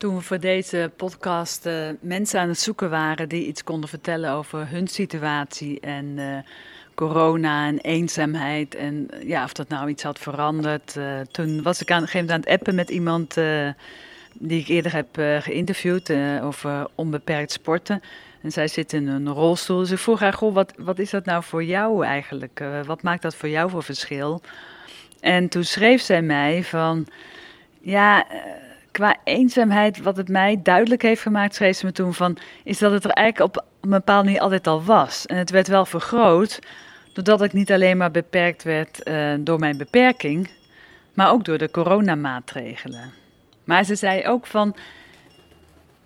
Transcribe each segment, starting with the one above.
Toen we voor deze podcast uh, mensen aan het zoeken waren die iets konden vertellen over hun situatie en uh, corona en eenzaamheid en ja, of dat nou iets had veranderd. Toen was ik aan een gegeven moment het appen met iemand die ik eerder heb geïnterviewd over onbeperkt sporten. En zij zit in een rolstoel. Dus ik vroeg haar, goh, wat, wat is dat nou voor jou eigenlijk? wat maakt dat voor jou voor verschil? En toen schreef zij mij van, ja qua eenzaamheid, wat het mij duidelijk heeft gemaakt, schreef ze me toen van, is dat het er eigenlijk op een bepaalde manier altijd al was. En het werd wel vergroot, doordat ik niet alleen maar beperkt werd uh, door mijn beperking, maar ook door de coronamaatregelen. Maar ze zei ook van,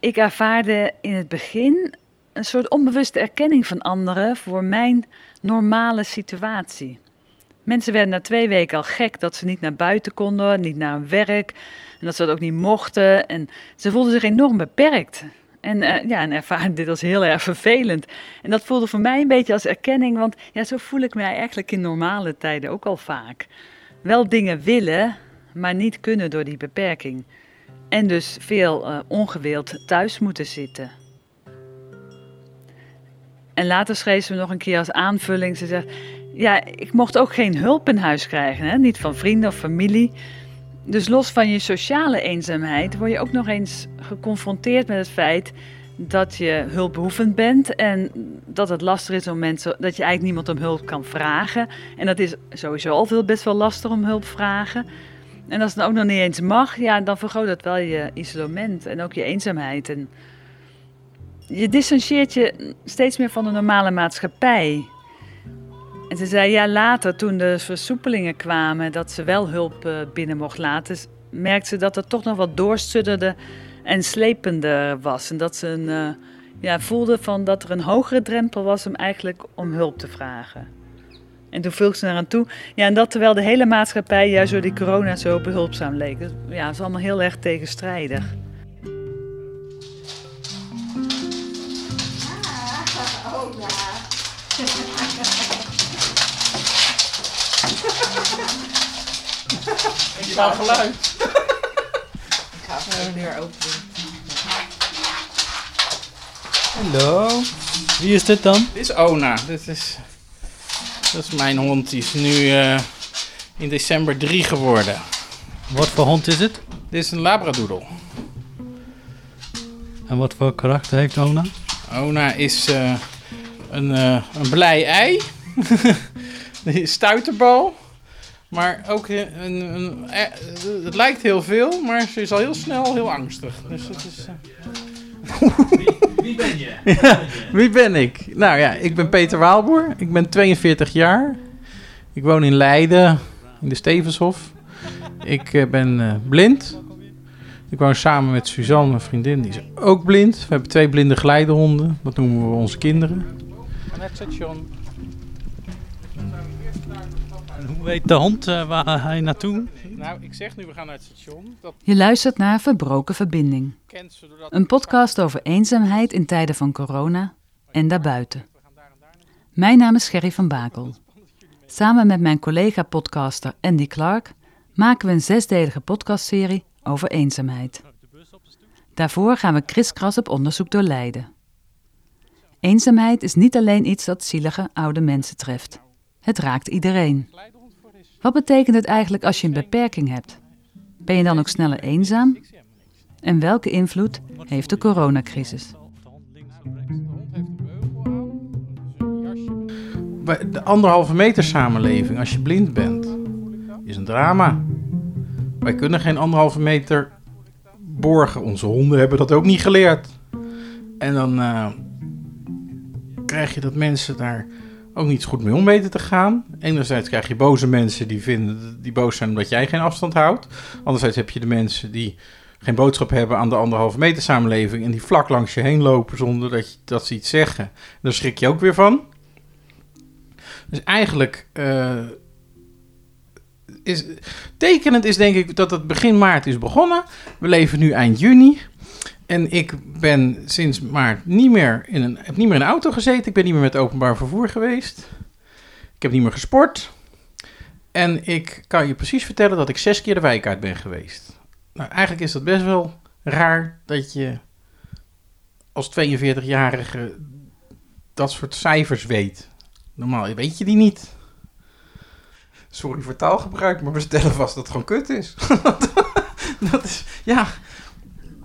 ik ervaarde in het begin een soort onbewuste erkenning van anderen voor mijn normale situatie. Mensen werden na twee weken al gek dat ze niet naar buiten konden, niet naar hun werk. En dat ze dat ook niet mochten. En ze voelden zich enorm beperkt. En, uh, ja, en ervaren dit als heel erg vervelend. En dat voelde voor mij een beetje als erkenning, want ja, zo voel ik mij eigenlijk in normale tijden ook al vaak. Wel dingen willen, maar niet kunnen door die beperking. En dus veel uh, ongewild thuis moeten zitten. En later schreef ze nog een keer als aanvulling, ze zegt, ja, ik mocht ook geen hulp in huis krijgen, hè? niet van vrienden of familie. Dus los van je sociale eenzaamheid word je ook nog eens geconfronteerd met het feit dat je hulpbehoevend bent en dat het lastig is om mensen, dat je eigenlijk niemand om hulp kan vragen. En dat is sowieso altijd best wel lastig om hulp vragen. En als het ook nog niet eens mag, ja, dan vergroot dat wel je isolement en ook je eenzaamheid. En je distancieert je steeds meer van de normale maatschappij. En ze zei ja, later toen de versoepelingen kwamen, dat ze wel hulp uh, binnen mocht laten, merkte ze dat het toch nog wat doorstudderde en slepender was. En dat ze een, uh, ja, voelde van dat er een hogere drempel was om eigenlijk om hulp te vragen. En toen voegde ze eraan toe, ja, en dat terwijl de hele maatschappij juist door die corona zo behulpzaam leek. Dus, ja, is allemaal heel erg tegenstrijdig. Ah, oh. Ik ga geluid. Ik ga even de deur openen. Hallo. Wie is dit dan? Dit is Ona. Dit is, dat is mijn hond. Die is nu uh, in december drie geworden. Wat voor hond is het? Dit is een labradoodle. En wat voor karakter heeft Ona? Ona is uh, een, uh, een blij ei. Stuiterbal. Maar ook een, een, het lijkt heel veel, maar ze is al heel snel heel angstig. Dus dat is. wie, wie, ben je? Ja, wie ben ik? Nou ja, ik ben Peter Waalboer. Ik ben 42 jaar. Ik woon in Leiden, in de Stevenshof. Ik uh, ben uh, blind. Ik woon samen met Suzanne, mijn vriendin. Die is ook blind. We hebben twee blinde geleidehonden. Dat noemen we onze kinderen. Aan het station. Hoe weet de hond uh, waar hij naartoe? Nou, ik zeg nu, we gaan naar het station. Dat... Je luistert naar Verbroken Verbinding. Een podcast over eenzaamheid in tijden van corona en daarbuiten. Mijn naam is Gerry van Bakel. Samen met mijn collega-podcaster Andy Clark maken we een zesdelige podcastserie over eenzaamheid. Daarvoor gaan we kriskras op onderzoek door Leiden. Eenzaamheid is niet alleen iets dat zielige oude mensen treft. Het raakt iedereen. Wat betekent het eigenlijk als je een beperking hebt? Ben je dan ook sneller eenzaam? En welke invloed heeft de coronacrisis? De anderhalve meter samenleving, als je blind bent, is een drama. Wij kunnen geen anderhalve meter borgen. Onze honden hebben dat ook niet geleerd. En dan uh, krijg je dat mensen daar ook niet goed mee om weten te gaan. Enerzijds krijg je boze mensen die vinden die boos zijn omdat jij geen afstand houdt. Anderzijds heb je de mensen die geen boodschap hebben aan de anderhalve meter samenleving en die vlak langs je heen lopen zonder dat, je, dat ze iets zeggen. Daar schrik je ook weer van. Dus eigenlijk uh, is tekenend is denk ik dat het begin maart is begonnen. We leven nu eind juni. En ik ben sinds maart niet meer in een, heb niet meer in een auto gezeten. Ik ben niet meer met openbaar vervoer geweest. Ik heb niet meer gesport. En ik kan je precies vertellen dat ik zes keer de wijk uit ben geweest. Nou, eigenlijk is dat best wel raar dat je als 42-jarige dat soort cijfers weet. Normaal weet je die niet. Sorry voor taalgebruik, maar we stellen vast dat het gewoon kut is. dat is, ja,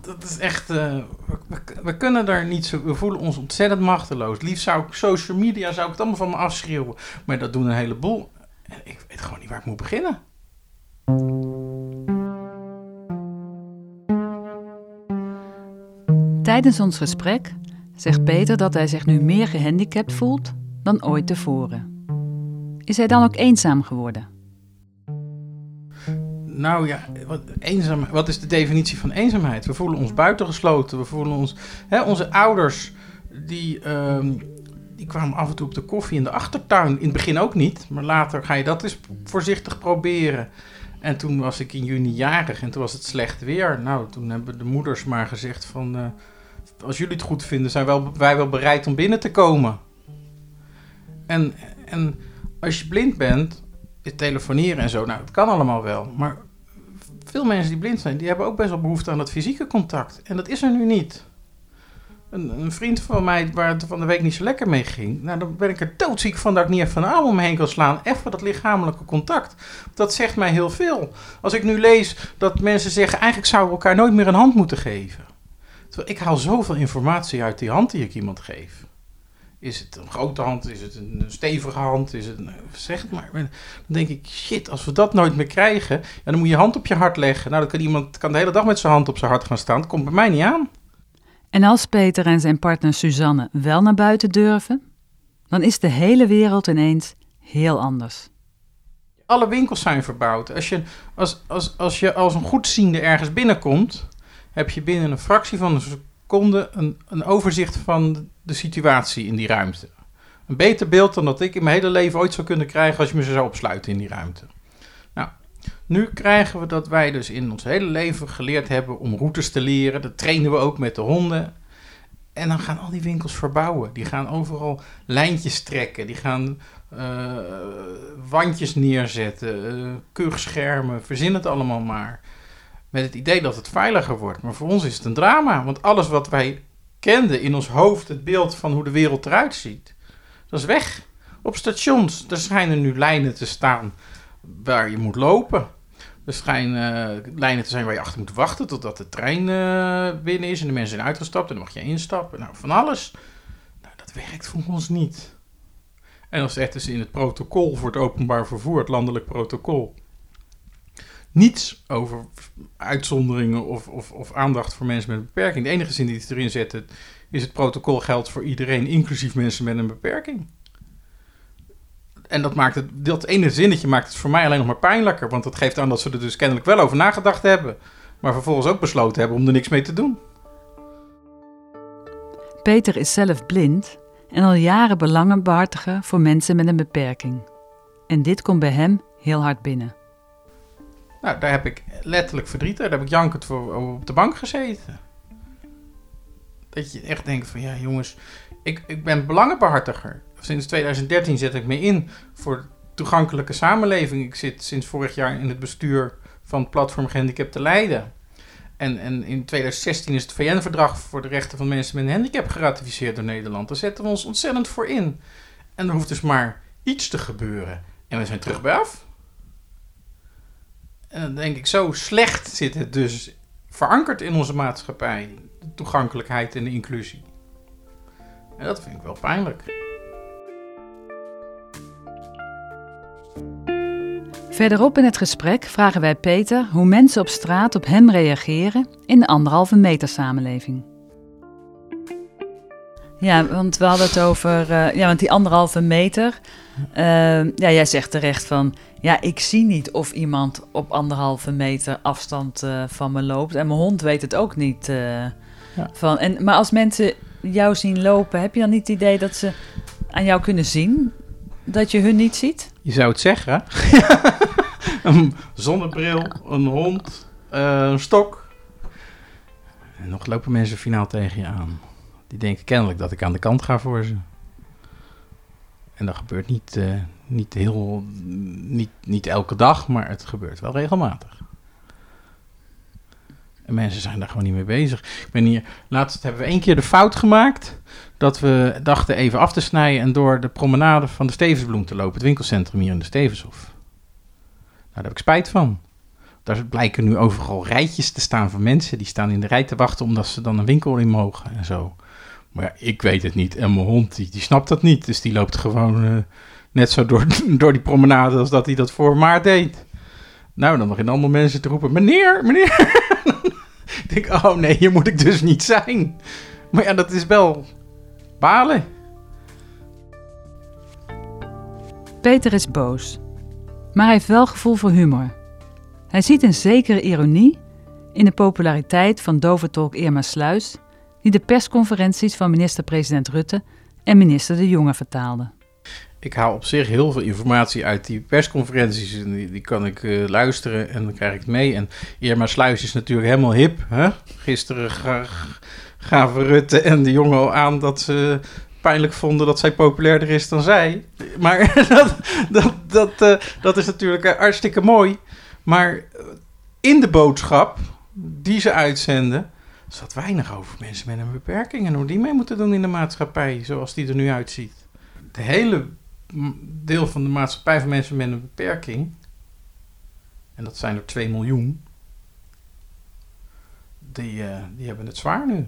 dat is echt. eh, we, kunnen daar niet zo. We voelen ons ontzettend machteloos. Liefst zou ik social media zou ik het allemaal van me afschreeuwen. Maar dat doen een heleboel. En ik weet gewoon niet waar ik moet beginnen. Tijdens ons gesprek zegt Peter dat hij zich nu meer gehandicapt voelt dan ooit tevoren. Is hij dan ook eenzaam geworden? Nou ja, wat, eenzaam, wat is de definitie van eenzaamheid? We voelen ons buitengesloten. We voelen ons. Hè, onze ouders, die, ehm, die kwamen af en toe op de koffie in de achtertuin. In het begin ook niet, maar later ga je dat eens voorzichtig proberen. En toen was ik in juni jarig en toen was het slecht weer. Nou, toen hebben de moeders maar gezegd van... eh, als jullie het goed vinden, zijn wel, wij wel bereid om binnen te komen. En, en als je blind bent, telefoneren en zo, nou, het kan allemaal wel. Maar veel mensen die blind zijn, die hebben ook best wel behoefte aan dat fysieke contact. En dat is er nu niet. Een, een vriend van mij waar het van de week niet zo lekker mee ging, nou, dan ben ik er doodziek van dat ik niet even een arm heen kan slaan. Even dat lichamelijke contact. Dat zegt mij heel veel. Als ik nu lees dat mensen zeggen, eigenlijk zouden we elkaar nooit meer een hand moeten geven. Terwijl ik haal zoveel informatie uit die hand die ik iemand geef. Is het een grote hand? Is het een stevige hand? Is het een, zeg het maar. Dan denk ik, shit, als we dat nooit meer krijgen, ja, dan moet je je hand op je hart leggen. Nou, dan kan iemand kan de hele dag met zijn hand op zijn hart gaan staan. Dat komt bij mij niet aan. En als Peter en zijn partner Suzanne wel naar buiten durven, dan is de hele wereld ineens heel anders. Alle winkels zijn verbouwd. Als je als, als, als, je als een goedziende ergens binnenkomt, heb je binnen een fractie van een seconde een, een overzicht van de situatie in die ruimte. Een beter beeld dan dat ik in mijn hele leven ooit zou kunnen krijgen als je me zo zou opsluiten in die ruimte. Nou, nu krijgen we dat wij dus in ons hele leven geleerd hebben om routes te leren. Dat trainen we ook met de honden. En dan gaan al die winkels verbouwen. Die gaan overal lijntjes trekken. Die gaan eh, wandjes neerzetten. eh kuchschermen. Verzin het allemaal maar. Met het idee dat het veiliger wordt. Maar voor ons is het een drama. Want alles wat wij kenden in ons hoofd, het beeld van hoe de wereld eruit ziet, dat is weg. Op stations, er schijnen nu lijnen te staan waar je moet lopen. Er schijnen eh, lijnen te zijn waar je achter moet wachten totdat de trein eh, binnen is en de mensen zijn uitgestapt en dan mag je instappen. Nou, van alles. Nou, dat werkt voor ons niet. En dan zetten ze in het protocol voor het openbaar vervoer, het landelijk protocol, niets over uitzonderingen of, of, of aandacht voor mensen met een beperking. De enige zin die ze erin zetten is het protocol geldt voor iedereen, inclusief mensen met een beperking. En dat maakt het, dat ene zinnetje maakt het voor mij alleen nog maar pijnlijker. Want dat geeft aan dat ze er dus kennelijk wel over nagedacht hebben. Maar vervolgens ook besloten hebben om er niks mee te doen. Peter is zelf blind en al jaren belangenbehartiger voor mensen met een beperking. En dit komt bij hem heel hard binnen. Nou, daar heb ik letterlijk verdriet. Daar heb ik jankend voor op de bank gezeten. Dat je echt denkt van, ja jongens, ik, ik ben belangenbehartiger. Sinds 2013 zet ik me in voor toegankelijke samenleving. Ik zit sinds vorig jaar in het bestuur van het platform Gehandicapten Leiden. En, en in 2016 is het VN-verdrag voor de rechten van mensen met een handicap geratificeerd door Nederland. Daar zetten we ons ontzettend voor in. En er hoeft dus maar iets te gebeuren. En we zijn terug bij af. En dan denk ik, zo slecht zit het dus verankerd in onze maatschappij. De toegankelijkheid en de inclusie. En dat vind ik wel pijnlijk. Verderop in het gesprek vragen wij Peter hoe mensen op straat op hem reageren in de anderhalve meter samenleving. Ja, want we hadden het over eh, ja, want die anderhalve meter. Eh, ja, jij zegt terecht van, ja, ik zie niet of iemand op anderhalve meter afstand eh, van me loopt. En mijn hond weet het ook niet. eh, Ja. van, en, maar als mensen jou zien lopen, heb je dan niet het idee dat ze aan jou kunnen zien dat je hun niet ziet? Je zou het zeggen. een zonnebril, een hond, eh, een stok. En nog lopen mensen finaal tegen je aan. Die denken kennelijk dat ik aan de kant ga voor ze. En dat gebeurt niet, eh, niet heel, niet, niet elke dag, maar het gebeurt wel regelmatig. En mensen zijn daar gewoon niet mee bezig. Ik ben hier, laatst hebben we één keer de fout gemaakt dat we dachten even af te snijden en door de promenade van de Stevensbloem te lopen, het winkelcentrum hier in de Stevenshof. Nou, daar heb ik spijt van. Daar blijken nu overal rijtjes te staan van mensen die staan in de rij te wachten omdat ze dan een winkel in mogen en zo. Maar ja, ik weet het niet. En mijn hond, die, die snapt dat niet. Dus die loopt gewoon eh, net zo door, door die promenade als dat hij dat voor maart deed. Nou, dan beginnen allemaal mensen te roepen, meneer, meneer. ik denk, oh nee, hier moet ik dus niet zijn. Maar ja, dat is wel balen. Peter is boos, maar hij heeft wel gevoel voor humor. Hij ziet een zekere ironie in de populariteit van doventolk Irma Sluis, die de persconferenties van minister-president Rutte en minister De Jonge vertaalde. Ik haal op zich heel veel informatie uit die persconferenties. En die, kan ik eh, luisteren en dan krijg ik het mee. En Irma Sluis is natuurlijk helemaal hip. Hè? Gisteren ga- gaven Rutte en de jongen al aan dat ze pijnlijk vonden dat zij populairder is dan zij. Maar dat, dat, dat, eh, dat is natuurlijk eh, hartstikke mooi. Maar in de boodschap die ze uitzenden, zat weinig over mensen met een beperking en hoe die mee moeten doen in de maatschappij, zoals die er nu uitziet. De hele deel van de maatschappij van mensen met een beperking, en dat zijn er 2 miljoen, die, eh, die hebben het zwaar nu.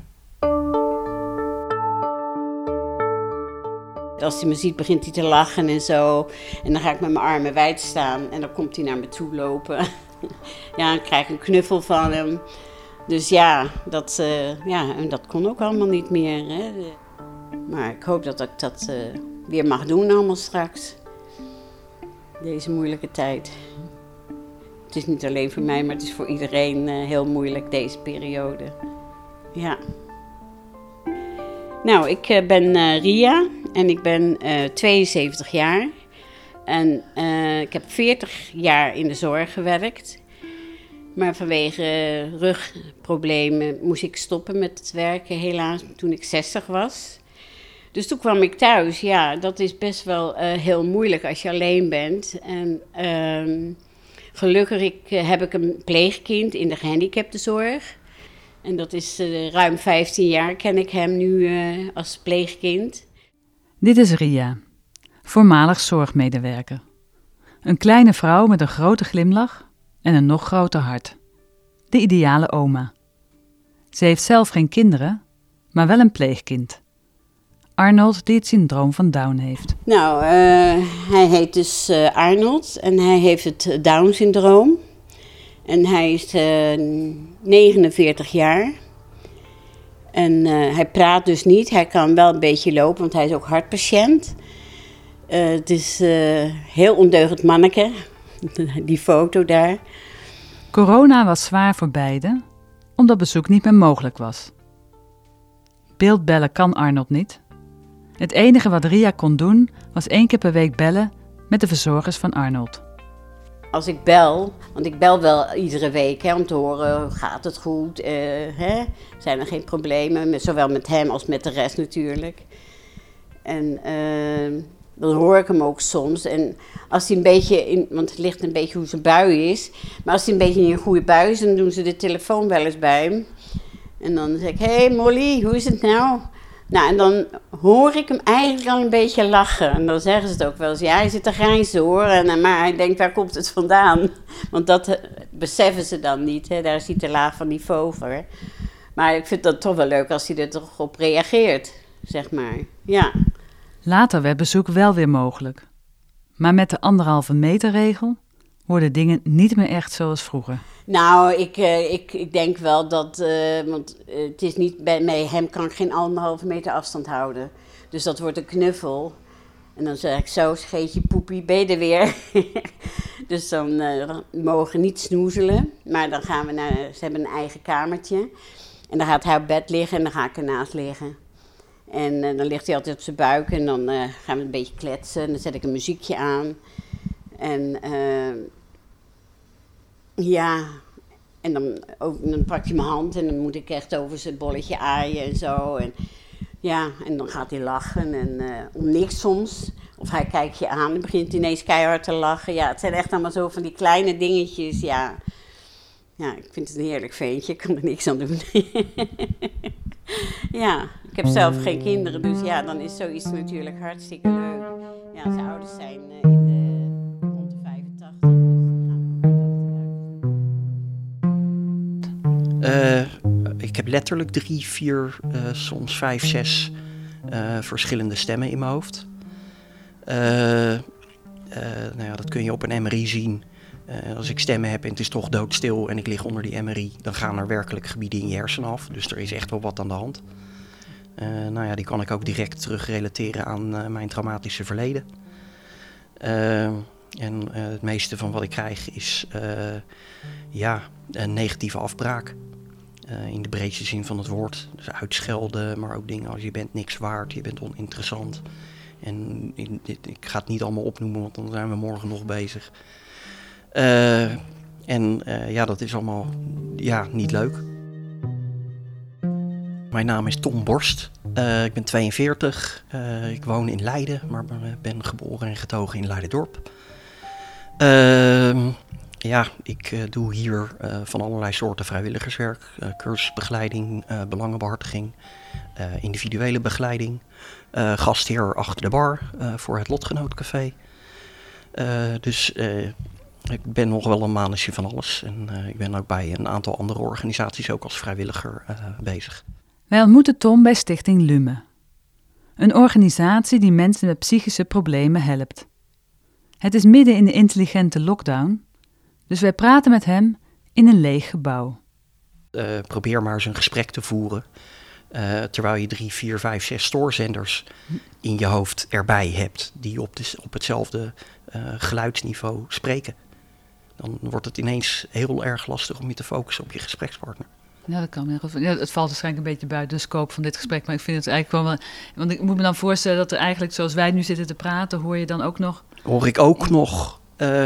Als hij me ziet, begint hij te lachen en zo. En dan ga ik met mijn armen wijd staan en dan komt hij naar me toe lopen. ja, dan krijg ik een knuffel van hem. Dus ja, dat, eh, ja dat kon ook allemaal niet meer. Hè. Maar ik hoop dat ik dat eh, weer mag doen allemaal straks. Deze moeilijke tijd. Het is niet alleen voor mij, maar het is voor iedereen eh, heel moeilijk deze periode. Ja. Nou, ik ben Ria en ik ben eh, 72 jaar. En ik heb 40 jaar in de zorg gewerkt. Maar vanwege rugproblemen moest ik stoppen met het werken, helaas, toen ik 60 was. Dus toen kwam ik thuis. Ja, dat is best wel eh, heel moeilijk als je alleen bent. En ehm, gelukkig eh, heb ik een pleegkind in de gehandicaptenzorg. En dat is eh, ruim 15 jaar ken ik hem nu als pleegkind. Dit is Ria, voormalig zorgmedewerker. Een kleine vrouw met een grote glimlach en een nog groter hart. De ideale oma. Ze heeft zelf geen kinderen, maar wel een pleegkind. Arnold die het syndroom van Down heeft. Nou, eh, hij heet dus eh, Arnold en hij heeft het Down-syndroom. En hij is eh, 49 jaar. En eh, hij praat dus niet. Hij kan wel een beetje lopen, want hij is ook hartpatiënt. Eh, het is eh heel ondeugend manneke, die foto daar. Corona was zwaar voor beiden, omdat bezoek niet meer mogelijk was. Beeldbellen kan Arnold niet. Het enige wat Ria kon doen, was één keer per week bellen met de verzorgers van Arnold. Als ik bel, want ik bel wel iedere week hè, om te horen, gaat het goed? eh, hè? Zijn er geen problemen, met, zowel met hem als met de rest natuurlijk. En eh, dan hoor ik hem ook soms. En als hij een beetje, in, want het ligt een beetje hoe zijn bui is. Maar als hij een beetje in een goede bui is, dan doen ze de telefoon wel eens bij hem. En dan zeg ik, hé hey Molly, hoe is het nou? Nou, en dan hoor ik hem eigenlijk al een beetje lachen. En dan zeggen ze het ook wel eens. Ja, hij zit te grijnzen hoor. En, eh, maar hij denkt, waar komt het vandaan? Want dat eh, beseffen ze dan niet. Hè? Daar is hij te laag van niveau voor. Maar ik vind dat toch wel leuk als hij er toch op reageert, zeg maar. Ja. Later werd bezoek wel weer mogelijk. Maar met de anderhalve meter regel worden dingen niet meer echt zoals vroeger. Nou, ik, eh, ik, ik denk wel dat, eh, want eh, het is niet bij mij, hem kan ik geen anderhalve meter afstand houden. Dus dat wordt een knuffel. En dan zeg ik zo, scheetje poepie, ben je er weer? dus dan dan mogen niet snoezelen. Maar dan gaan we naar, ze hebben een eigen kamertje. En dan gaat hij op bed liggen en dan ga ik ernaast liggen. En eh, dan ligt hij altijd op zijn buik en dan eh, gaan we een beetje kletsen. En dan zet ik een muziekje aan. En eh, ja, en dan, ook, dan pakt hij mijn hand en dan moet ik echt over zijn bolletje aaien en zo. En, ja, en dan gaat hij lachen en om niks soms. Of hij kijkt je aan en begint ineens keihard te lachen. Ja, het zijn echt allemaal zo van die kleine dingetjes, ja. Ja, ik vind het een heerlijk veentje. Ik kan er niks aan doen. ja, ik heb zelf geen kinderen, dus ja, dan is zoiets natuurlijk hartstikke leuk. Ja, zijn ouders zijn uh, in de rond de 85. Dus Uh, ik heb letterlijk drie, vier, uh, soms vijf, zes verschillende stemmen in mijn hoofd. nou ja, dat kun je op een MRI zien. Als ik stemmen heb en het is toch doodstil en ik lig onder die MRI, dan gaan er werkelijk gebieden in je hersenen af. Dus er is echt wel wat aan de hand. nou ja, die kan ik ook direct terugrelateren aan mijn traumatische verleden. en het meeste van wat ik krijg is ja, een negatieve afbraak. Uh, in de breedste zin van het woord. Dus uitschelden, maar ook dingen als je bent niks waard, je bent oninteressant. En ik ga het niet allemaal opnoemen, want dan zijn we morgen nog bezig. Uh, en uh, ja, dat is allemaal ja, niet leuk. Mijn naam is Tom Borst. ik ben 42. ik woon in Leiden, maar ben geboren en getogen in Leidendorp. Ehm, ja, ik uh, doe hier uh, van allerlei soorten vrijwilligerswerk. Uh, cursusbegeleiding, belangenbehartiging, individuele begeleiding. gastheer achter de bar voor het Lotgenootcafé. dus ik ben nog wel een manusje van alles. En ik ben ook bij een aantal andere organisaties ook als vrijwilliger bezig. Wij ontmoeten Tom bij Stichting Lume. Een organisatie die mensen met psychische problemen helpt. Het is midden in de intelligente lockdown dus wij praten met hem in een leeg gebouw. Uh, probeer maar eens een gesprek te voeren. Uh, terwijl je drie, vier, vijf, zes stoorzenders in je hoofd erbij hebt. die op, de, op hetzelfde uh, geluidsniveau spreken. Dan wordt het ineens heel erg lastig om je te focussen op je gesprekspartner. Ja, dat kan. Ja, het valt waarschijnlijk een beetje buiten de scope van dit gesprek. Maar ik vind het eigenlijk wel. Want ik moet me dan voorstellen dat er eigenlijk, zoals wij nu zitten te praten, hoor je dan ook nog. Hoor ik ook nog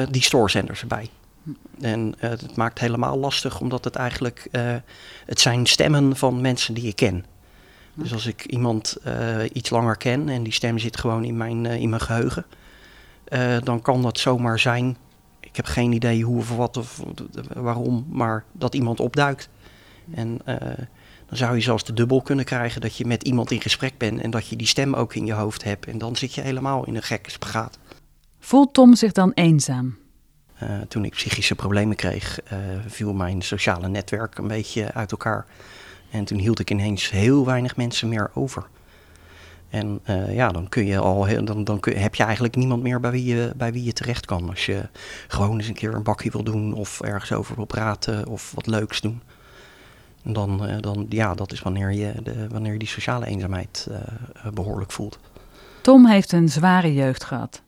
die stoorzenders erbij. En uh, het maakt helemaal lastig, omdat het eigenlijk, uh, het zijn stemmen van mensen die ik ken. Dus als ik iemand uh, iets langer ken en die stem zit gewoon in mijn, in mijn geheugen, dan kan dat zomaar zijn. Ik heb geen idee hoe of wat of waarom, maar dat iemand opduikt. En dan zou je zelfs de dubbel kunnen krijgen dat je met iemand in gesprek bent en dat je die stem ook in je hoofd hebt. En dan zit je helemaal in een gekke spagaat. Voelt Tom zich dan eenzaam? Uh, toen ik psychische problemen kreeg, uh, viel mijn sociale netwerk een beetje uit elkaar. En toen hield ik ineens heel weinig mensen meer over. En uh, ja, dan, kun je al, dan, dan kun, heb je eigenlijk niemand meer bij wie, je, bij wie je terecht kan. Als je gewoon eens een keer een bakje wil doen of ergens over wil praten of wat leuks doen. Dan, dan ja, dat is wanneer je, de, wanneer je die sociale eenzaamheid behoorlijk voelt. Tom heeft een zware jeugd gehad.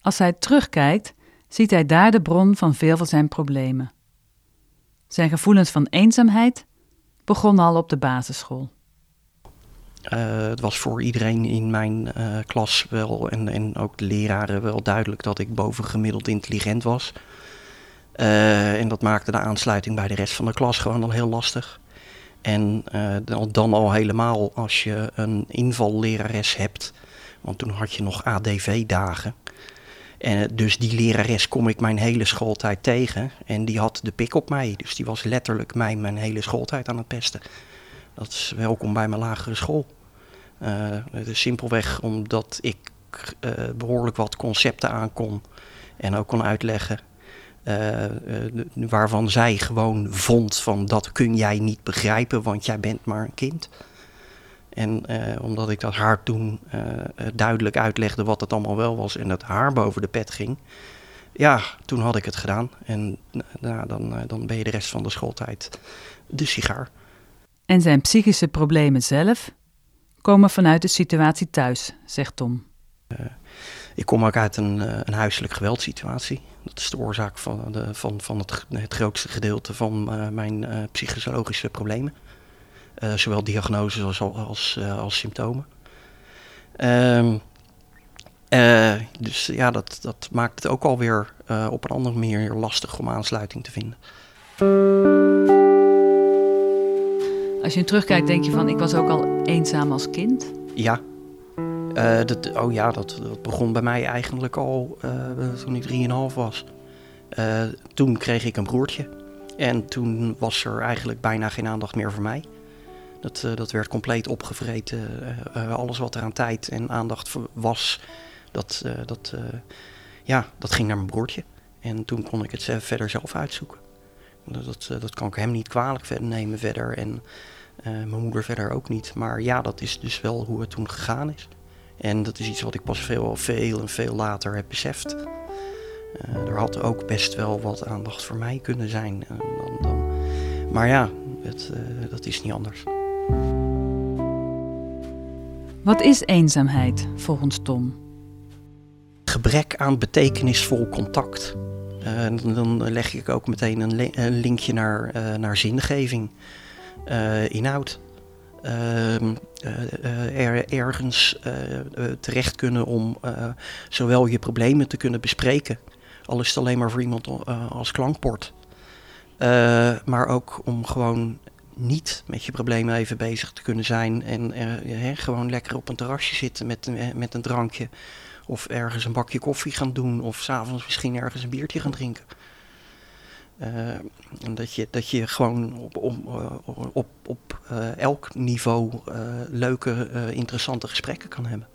Als hij terugkijkt, ziet hij daar de bron van veel van zijn problemen. Zijn gevoelens van eenzaamheid begonnen al op de basisschool. Uh, het was voor iedereen in mijn uh, klas wel en, en ook de leraren wel duidelijk dat ik bovengemiddeld intelligent was. Uh, en dat maakte de aansluiting bij de rest van de klas gewoon al heel lastig. En dan, dan al helemaal als je een invallerares hebt, want toen had je nog ADV-dagen. En dus die lerares kom ik mijn hele schooltijd tegen. En die had de pik op mij. Dus die was letterlijk mij mijn hele schooltijd aan het pesten. Dat is welkom bij mijn lagere school. Uh, het is simpelweg omdat ik uh, behoorlijk wat concepten aankon. En ook kon uitleggen. Uh, waarvan zij gewoon vond van dat kun jij niet begrijpen, want jij bent maar een kind. En omdat ik dat haar toen duidelijk uitlegde wat het allemaal wel was en dat haar boven de pet ging. Ja, toen had ik het gedaan. En nou, dan, dan ben je de rest van de schooltijd de sigaar. En zijn psychische problemen zelf komen vanuit de situatie thuis, zegt Tom. ik kom ook uit een, een huiselijk geweldsituatie. Dat is de oorzaak van, de, van, van het, het grootste gedeelte van mijn psychologische problemen. Uh, zowel diagnoses als, als, uh, als symptomen. Uh, dus ja, dat, dat maakt het ook alweer op een andere manier lastig om aansluiting te vinden. Als je terugkijkt, denk je van ik was ook al eenzaam als kind? Ja. dat, oh ja, dat, dat, begon bij mij eigenlijk al toen ik 3,5 was. toen kreeg ik een broertje. En toen was er eigenlijk bijna geen aandacht meer voor mij. Dat, eh, dat werd compleet opgevreten. Eh, eh, alles wat er aan tijd en aandacht was, dat, eh, dat, eh, ja, dat ging naar mijn broertje. En toen kon ik het verder zelf uitzoeken. Dat, dat, eh, dat kan ik hem niet kwalijk verder nemen verder. En eh, mijn moeder verder ook niet. Maar ja, dat is dus wel hoe het toen gegaan is. En dat is iets wat ik pas veel, veel en veel later heb beseft. Eh, er had ook best wel wat aandacht voor mij kunnen zijn. dan, dan. Maar ja, het, dat is niet anders. Wat is eenzaamheid volgens Tom? Gebrek aan betekenisvol contact. Eh, dan, leg ik ook meteen een, een linkje naar, eh, naar zingeving, eh, inhoud. Ehm, eh, eh, er, ergens terecht kunnen om zowel je problemen te kunnen bespreken, al is het alleen maar voor iemand als klankbord, maar ook om gewoon niet met je problemen even bezig te kunnen zijn en hè, gewoon lekker op een terrasje zitten met, met een drankje. Of ergens een bakje koffie gaan doen. Of s'avonds misschien ergens een biertje gaan drinken. Eh, en dat, je, dat je gewoon op, op, eh, op, op eh, elk niveau leuke, interessante gesprekken kan hebben.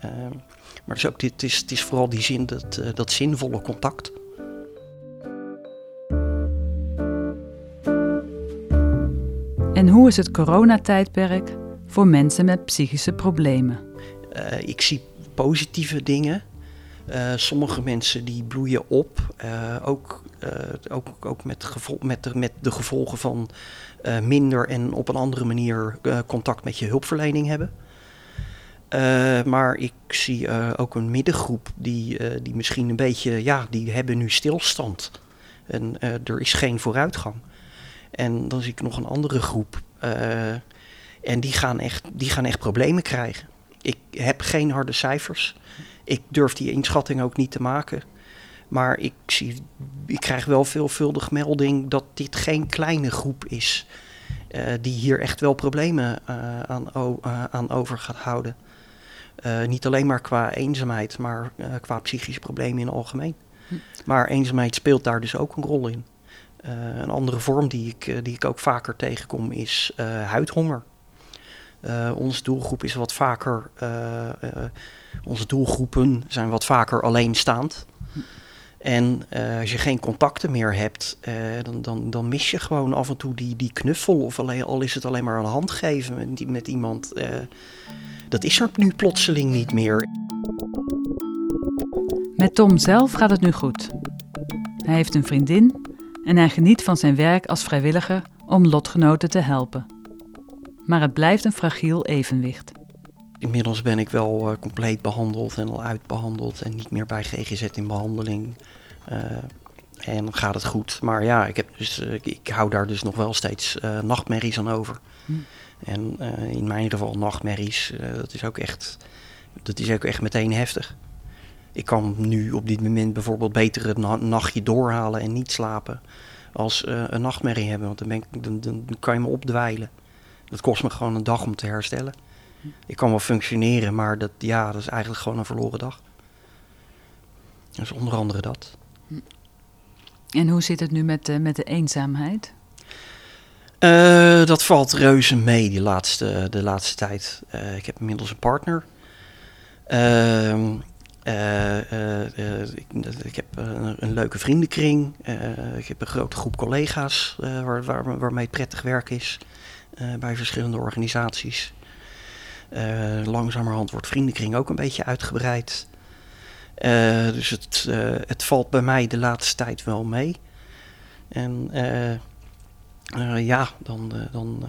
Maar het is, ook, dit, is, het is vooral die zin, dat, dat zinvolle contact. En hoe is het coronatijdperk voor mensen met psychische problemen? Ik zie positieve dingen. Eh, sommige mensen die bloeien op, eh, ook, eh, ook, ook met, met, de, met de gevolgen van minder en op een andere manier contact met je hulpverlening hebben. Maar ik zie ook een middengroep die, die misschien een beetje, ja, die hebben nu stilstand. En er is geen vooruitgang. En dan zie ik nog een andere groep. en die gaan, echt, die gaan echt problemen krijgen. Ik heb geen harde cijfers. Ik durf die inschatting ook niet te maken. Maar ik, zie, ik krijg wel veelvuldig melding dat dit geen kleine groep is. eh, die hier echt wel problemen eh, aan, eh, aan over gaat houden. Niet alleen maar qua eenzaamheid, maar qua psychische problemen in het algemeen. Maar eenzaamheid speelt daar dus ook een rol in. Een andere vorm die ik, die ik ook vaker tegenkom is huidhonger. Eh, onze doelgroep is wat vaker, eh, eh, onze doelgroepen zijn wat vaker alleenstaand. En als je geen contacten meer hebt, dan, dan, dan mis je gewoon af en toe die, die knuffel. Of alleen, al is het alleen maar een hand geven met, met iemand. dat is er nu plotseling niet meer. Met Tom zelf gaat het nu goed. Hij heeft een vriendin en hij geniet van zijn werk als vrijwilliger om lotgenoten te helpen. Maar het blijft een fragiel evenwicht. Inmiddels ben ik wel eh, compleet behandeld en al uitbehandeld en niet meer bij GGZ in behandeling. Eh, en gaat het goed. Maar ja, ik, heb dus, eh, ik, hou daar dus nog wel steeds nachtmerries aan over. Hm. En in mijn geval nachtmerries, dat is ook echt, dat is ook echt meteen heftig. Ik kan nu op dit moment bijvoorbeeld beter een na- nachtje doorhalen en niet slapen als een nachtmerrie hebben. Want dan, ben ik, dan, dan kan je me opdwijlen. Dat kost me gewoon een dag om te herstellen. Ik kan wel functioneren, maar dat, ja, dat is eigenlijk gewoon een verloren dag. Dus onder andere dat. En hoe zit het nu met de, met de eenzaamheid? Eh, dat valt reuze mee die laatste, de laatste tijd. Eh, ik heb inmiddels een partner. Ehm, eh, eh, eh, ik, ik heb een, een leuke vriendenkring. Eh, ik heb een grote groep collega's eh, waar, waar, waarmee het prettig werk is. Eh, bij verschillende organisaties. Eh, langzamerhand wordt vriendenkring ook een beetje uitgebreid. Eh, dus het, het valt bij mij de laatste tijd wel mee. En ja, dan, dan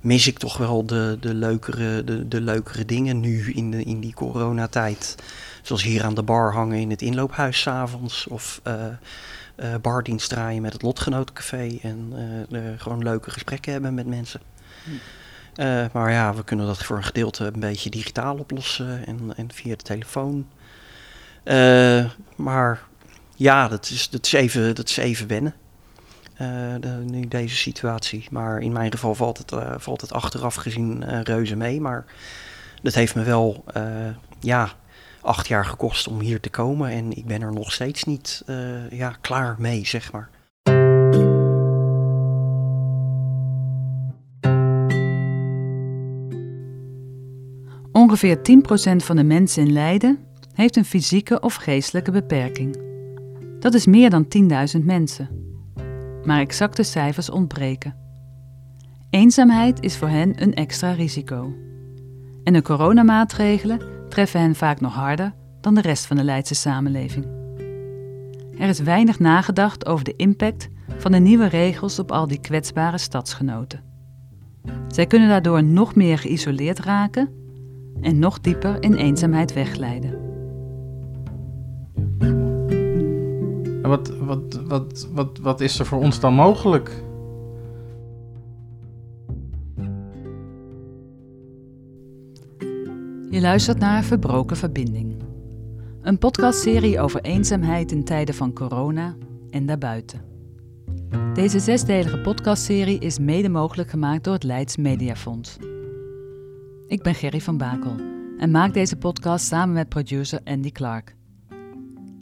mis ik toch wel de, de, leukere, de, de leukere dingen nu in, de, in die coronatijd. Zoals hier aan de bar hangen in het inloophuis 's avonds. Of eh, bardienst draaien met het Lotgenotencafé. En eh, gewoon leuke gesprekken hebben met mensen. Eh, maar ja, we kunnen dat voor een gedeelte een beetje digitaal oplossen en, en via de telefoon. Maar ja, dat is, dat is, even, dat is even wennen. de, nu deze situatie. Maar in mijn geval valt het, valt het achteraf gezien reuze mee. Maar dat heeft me wel ja, acht jaar gekost om hier te komen en ik ben er nog steeds niet eh, ja, klaar mee, zeg maar. Ongeveer 10% van de mensen in Leiden heeft een fysieke of geestelijke beperking. Dat is meer dan 10.000 mensen. Maar exacte cijfers ontbreken. Eenzaamheid is voor hen een extra risico. En de coronamaatregelen treffen hen vaak nog harder dan de rest van de Leidse samenleving. Er is weinig nagedacht over de impact van de nieuwe regels op al die kwetsbare stadsgenoten. Zij kunnen daardoor nog meer geïsoleerd raken en nog dieper in eenzaamheid wegglijden. En wat, wat, wat, wat, wat is er voor ons dan mogelijk? Je luistert naar Verbroken Verbinding. Een podcastserie over eenzaamheid in tijden van corona en daarbuiten. Deze zesdelige podcastserie is mede mogelijk gemaakt door het Leids Mediafonds. Ik ben Gerry van Bakel en maak deze podcast samen met producer Andy Clark.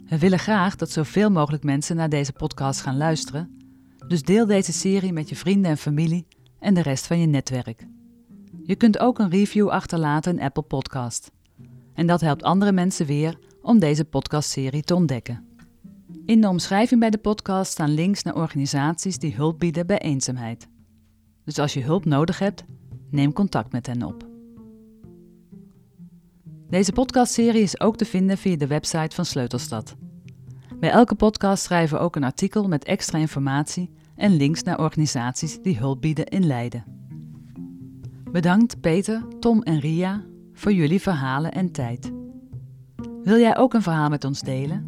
We willen graag dat zoveel mogelijk mensen naar deze podcast gaan luisteren, dus deel deze serie met je vrienden en familie en de rest van je netwerk. Je kunt ook een review achterlaten in Apple Podcast. En dat helpt andere mensen weer om deze podcastserie te ontdekken. In de omschrijving bij de podcast staan links naar organisaties die hulp bieden bij eenzaamheid. Dus als je hulp nodig hebt, neem contact met hen op. Deze podcastserie is ook te vinden via de website van Sleutelstad. Bij elke podcast schrijven we ook een artikel met extra informatie en links naar organisaties die hulp bieden in Leiden. Bedankt Peter, Tom en Ria voor jullie verhalen en tijd. Wil jij ook een verhaal met ons delen?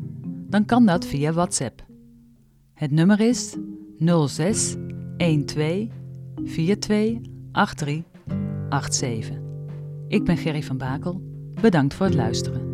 Dan kan dat via WhatsApp. Het nummer is 06 12 42 83 87. Ik ben Gerry van Bakel. Bedankt voor het luisteren.